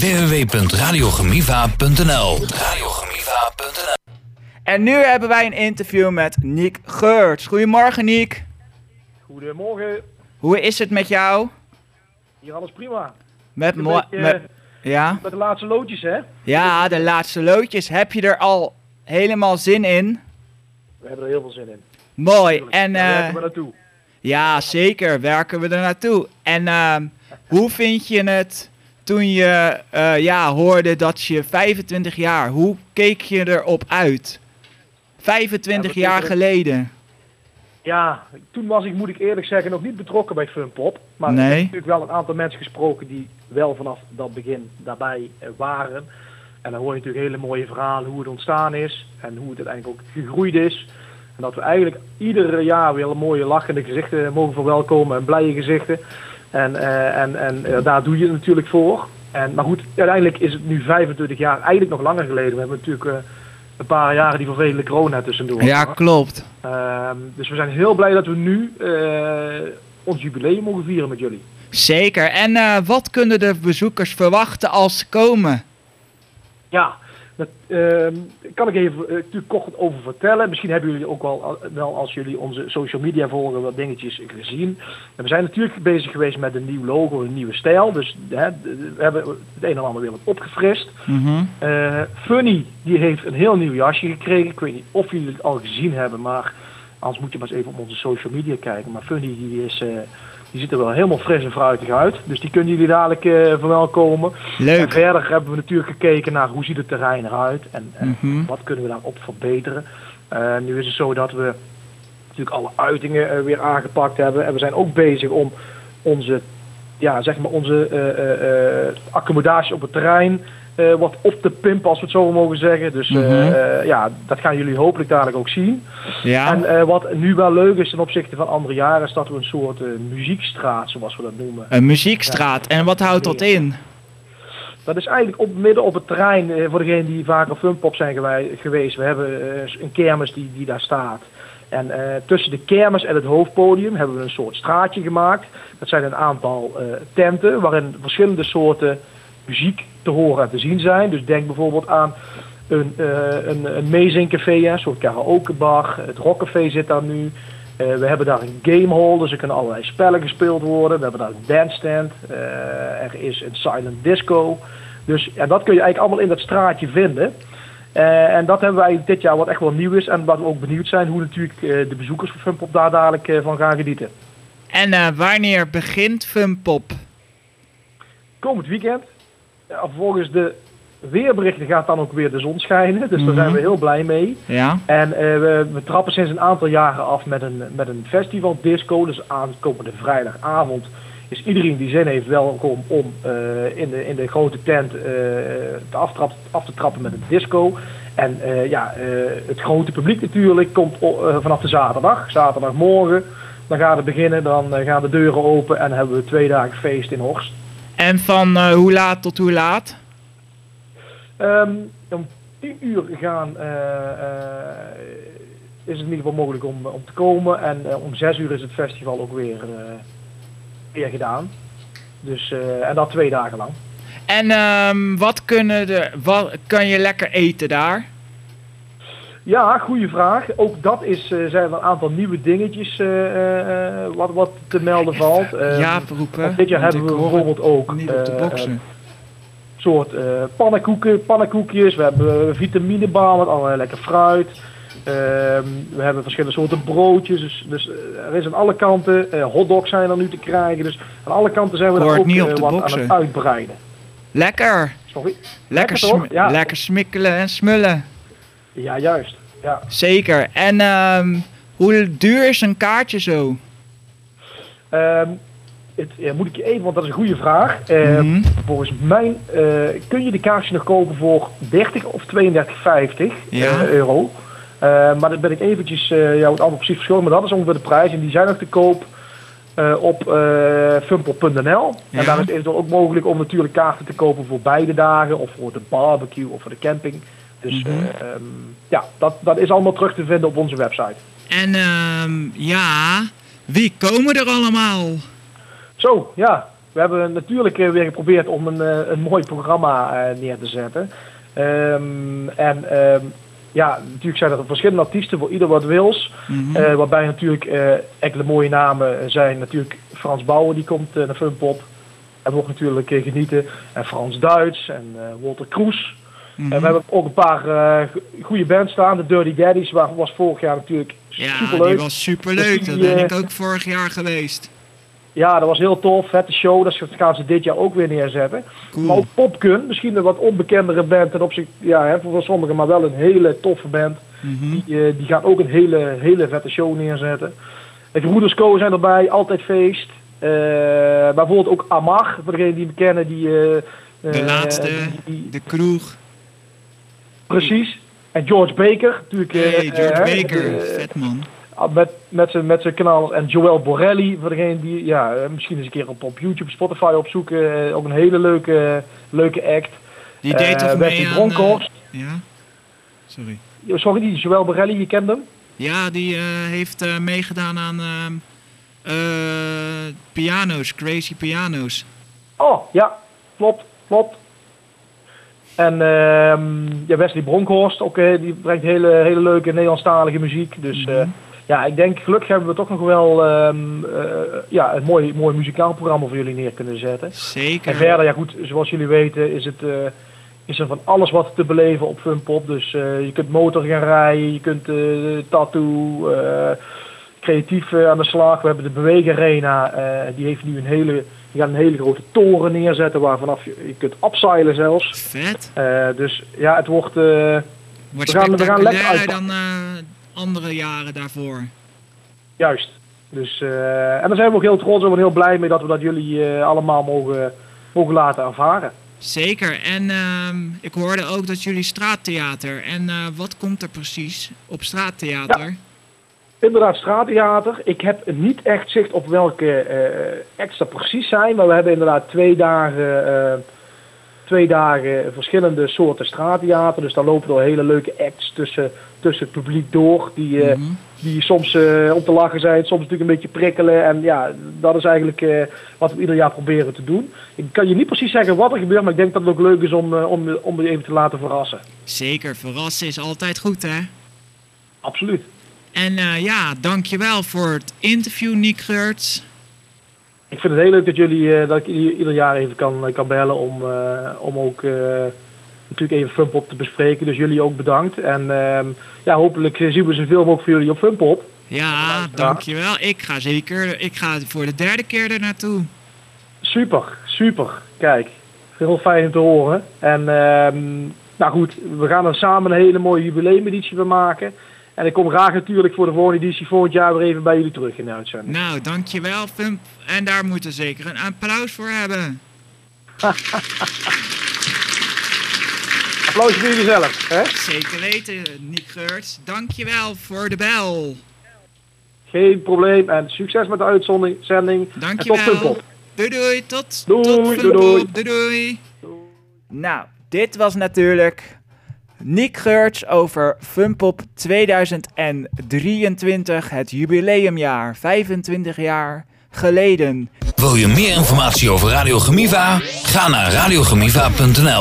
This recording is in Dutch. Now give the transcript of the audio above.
www.radiogemiva.nl Radiogemiva.nl En nu hebben wij een interview met Niek Geurts. Goedemorgen Niek. Goedemorgen. Hoe is het met jou? Hier alles prima. Met, Een mo- beetje, met, ja? Met de laatste loodjes, hè? ja, de laatste loodjes. Heb je er al helemaal zin in? We hebben er heel veel zin in. Mooi. En Daar eh, werken we naartoe. ja, zeker. Werken we er naartoe. En ehm, hoe vind je het toen je eh, ja, hoorde dat je 25 jaar, hoe keek je erop uit? 25 Ja, jaar geleden. Ja, toen was ik, moet ik eerlijk zeggen, nog niet betrokken bij Funpop. Maar ik heb natuurlijk wel een aantal mensen gesproken die wel vanaf dat begin daarbij eh, waren. En dan hoor je natuurlijk hele mooie verhalen hoe het ontstaan is en hoe het uiteindelijk ook gegroeid is. En dat we eigenlijk ieder jaar weer mooie lachende gezichten mogen verwelkomen en blije gezichten. En, eh, en, en eh, daar doe je het natuurlijk voor. En, maar goed, uiteindelijk is het nu 25 jaar, eigenlijk nog langer geleden. We hebben natuurlijk eh, een paar jaren die vervelende corona tussendoor. Ja, klopt. Ehm, dus we zijn heel blij dat we nu ons jubileum mogen vieren met jullie. Zeker. En wat kunnen de bezoekers verwachten als ze komen? Ja, dat ehm, kan ik even natuurlijk kort over vertellen. Misschien hebben jullie ook wel, wel als jullie onze social media volgen, wat dingetjes gezien. En we zijn natuurlijk bezig geweest met een nieuw logo, een nieuwe stijl. Dus hè, we hebben het een en ander weer wat opgefrist. Mhm. Eh, Funny, die heeft een heel nieuw jasje gekregen. Ik weet niet of jullie het al gezien hebben, maar anders moet je maar eens even op onze social media kijken. Maar Funny, die, is, eh, die ziet er wel helemaal fris en fruitig uit. Dus die kunnen jullie dadelijk eh, verwelkomen. En Leuk. verder hebben we natuurlijk gekeken naar hoe ziet het terrein eruit en, en Mhm. wat kunnen we daarop verbeteren. Eh, nu is het zo dat we natuurlijk alle uitingen weer aangepakt hebben. En we zijn ook bezig om onze, ja, zeg maar onze accommodatie op het terrein eh, wat op te pimpen, als we het zo mogen zeggen. Dus eh, Mhm. eh, ja, dat gaan jullie hopelijk dadelijk ook zien. Ja. En eh, wat nu wel leuk is ten opzichte van andere jaren, is dat we een soort eh, muziekstraat, zoals we dat noemen. Een muziekstraat. En wat houdt dat in? Dat is eigenlijk op, midden op het terrein, eh, voor degenen die vaak op Funpop zijn geweest. We hebben eh, een kermis die, die daar staat. En eh, tussen de kermis en het hoofdpodium hebben we een soort straatje gemaakt. Dat zijn een aantal eh, tenten waarin verschillende soorten muziek te horen en te zien zijn. Dus denk bijvoorbeeld aan een, eh een, een meezingcafé, een soort karaokebar. Het rockcafé zit daar nu. Eh, we hebben daar een gamehall, dus er kunnen allerlei spellen gespeeld worden. We hebben daar een bandstand. Eh, er is een silent disco. Dus ja, dat kun je eigenlijk allemaal in dat straatje vinden. En dat hebben wij dit jaar wat echt wel nieuw is. En wat we ook benieuwd zijn hoe natuurlijk de bezoekers van Funpop daar dadelijk van gaan genieten. En wanneer begint Funpop? Komend weekend, ja, volgens de weerberichten gaat dan ook weer de zon schijnen. Dus daar Mhm. zijn we heel blij mee. Ja. En eh, we, we trappen sinds een aantal jaren af met een, met een festival disco. Dus aankomende vrijdagavond is iedereen die zin heeft welkom om eh, in, de, in de grote tent eh, te aftrap, af te trappen met een disco. En ja, het grote publiek natuurlijk komt vanaf de zaterdag, zaterdagmorgen. Dan gaat het beginnen, dan gaan de deuren open en hebben we twee dagen feest in Horst. En van eh, hoe laat tot hoe laat? Ehm, om 10 uur gaan, eh, eh, is het in ieder geval mogelijk om, om te komen. En om 6 uur is het festival ook weer, weer gedaan. Dus, en dat twee dagen lang. En ehm, wat, kunnen de, wat kan je lekker eten daar? Ja, goede vraag. Ook dat is, eh, zijn er een aantal nieuwe dingetjes eh, eh, wat, wat te melden valt. Ja, roepen. want dit jaar hebben we bijvoorbeeld ook Niet op de boksen. soort eh, pannenkoeken, pannenkoekjes. We hebben vitaminebaan met allerlei lekker fruit. Ehm, we hebben verschillende soorten broodjes. Dus, dus er is aan alle kanten. hotdogs zijn er nu te krijgen. Dus aan alle kanten zijn we daar hoor ook het niet op de wat aan het uitbreiden. lekker. Sorry. Lekker, sm- Ja. lekker smikkelen en smullen. Ja, juist. Ja. Zeker. En ehm, hoe duur is een kaartje zo? Ehm, het, ja, moet ik je even, want dat is een goede vraag. Mhm. Volgens mij eh, kun je de kaartjes nog kopen voor 30 of 32,50 Ja. eh, euro. Maar dan ben ik eventjes eh jou het antwoord precies verschuldigd. Maar dat is ongeveer de prijs. En die zijn nog te koop op uh, fumpel.nl. Ja. En daar is het eventueel ook mogelijk om natuurlijk kaarten te kopen voor beide dagen. Of voor de barbecue of voor de camping. Dus Mhm. eh, ehm, ja, dat, dat is allemaal terug te vinden op onze website. En ehm, ja, wie komen er allemaal? Zo, ja. we hebben natuurlijk eh, weer geprobeerd om een, eh, een mooi programma eh, neer te zetten. Ehm, en ja, natuurlijk zijn er verschillende artiesten voor ieder wat wils. Mhm. Waarbij natuurlijk eh, enkele mooie namen zijn. Natuurlijk Frans Bauer, die komt eh, naar Funpop. En wordt natuurlijk genieten. En Frans Duits en Walter Kroes. Mhm. En we hebben ook een paar eh, goede bands staan. De Dirty Daddies waar, was vorig jaar natuurlijk Ja, superleuk. die was superleuk. Dus Dat ben eh, ik ook vorig jaar geweest. Ja, dat was heel tof. Vette show. Dat gaan ze dit jaar ook weer neerzetten. Cool. Maar ook Popkun, misschien een wat onbekendere band ten opzichte, ja, hè, voor sommigen, maar wel een hele toffe band. Mhm. Die, eh, die gaan ook een hele, hele vette show neerzetten. De Gebroeders Co zijn erbij, altijd feest. Eh, bijvoorbeeld ook Amar, voor degenen die me kennen, die... eh, De eh, laatste, die- die- de kroeg. Precies. En George Baker, natuurlijk. Hey, George eh, Baker. eh, Vet man. met, met zijn met zijn kanaal. En Joel Borelli, voor degene die ja, eh, misschien eens een keer op, op YouTube, Spotify opzoeken. ook een hele leuke, leuke act. Die deed toch mee aan... Bronkhorst. ja? Sorry. Sorry, die Joel Borelli, je kent hem? Ja, die heeft meegedaan aan ehm, eh, piano's, crazy piano's. Oh, ja, klopt, klopt. En ehm, ja, Wesley Bronkhorst, ook, die brengt hele, hele leuke Nederlandstalige muziek. Dus Mhm. ja, ik denk gelukkig hebben we toch nog wel ehm, eh, ja, een mooi, mooi muzikaal programma voor jullie neer kunnen zetten. Zeker. En verder, ja goed, zoals jullie weten is, het, eh, is er van alles wat te beleven op Funpop. Dus eh, je kunt motor gaan rijden, je kunt tattoo, eh, creatief eh, aan de slag. We hebben de Beweegarena, eh die heeft nu een hele, die gaat een hele grote toren neerzetten waar vanaf je, je kunt upseilen zelfs. Vet. Eh, dus ja, het wordt... We gaan- we gaan lekker uit- dan andere jaren daarvoor. Juist. Dus, en daar zijn we ook heel trots op en heel blij mee dat we dat jullie allemaal mogen, mogen laten ervaren. Zeker. En ehm, ik hoorde ook dat jullie straattheater. En wat komt er precies op straattheater? Inderdaad, straattheater. Ik heb niet echt zicht op welke eh acts er precies zijn, maar we hebben inderdaad twee dagen, eh, twee dagen verschillende soorten straattheater. Dus daar lopen er hele leuke acts tussen, tussen het publiek door, die, eh, Mhm. die soms om te lachen zijn, soms natuurlijk een beetje prikkelen. En ja, dat is eigenlijk wat we ieder jaar proberen te doen. Ik kan je niet precies zeggen wat er gebeurt, maar ik denk dat het ook leuk is om, om, om je even te laten verrassen. Zeker, verrassen is altijd goed hè. Absoluut. En eh, ja, dankjewel voor het interview Nick Geurts. Ik vind het heel leuk dat, jullie, eh, dat ik ieder jaar even kan, kan bellen om, eh, om ook eh, natuurlijk even Funpop te bespreken. Dus jullie ook bedankt. En ehm, ja, hopelijk eh, zien we zoveel mogelijk voor jullie op Funpop. Ja, dankjewel. Ik ga zeker, ik ga voor de derde keer er naartoe. Super, super. Kijk, heel fijn om te horen. En ehm, nou goed, we gaan er samen een hele mooie jubileumeditie van maken. En ik kom graag natuurlijk voor de volgende editie volgend jaar weer even bij jullie terug in de uitzending. Nou, dankjewel Fump. En daar moeten we zeker een applaus voor hebben. Applaus voor jullie zelf. Hè? Zeker weten, Nick Geurts. Dankjewel voor de bel. Geen probleem en succes met de uitzending. En tot Dankjewel. Funpop. Doei doei, tot, Doei, tot doei, doei. doei doei. Nou, dit was natuurlijk Nick Geurts over Funpop 2023, het jubileumjaar, 25 jaar geleden. Wil je meer informatie over Radio Gemiva? Ga naar radiogemiva.nl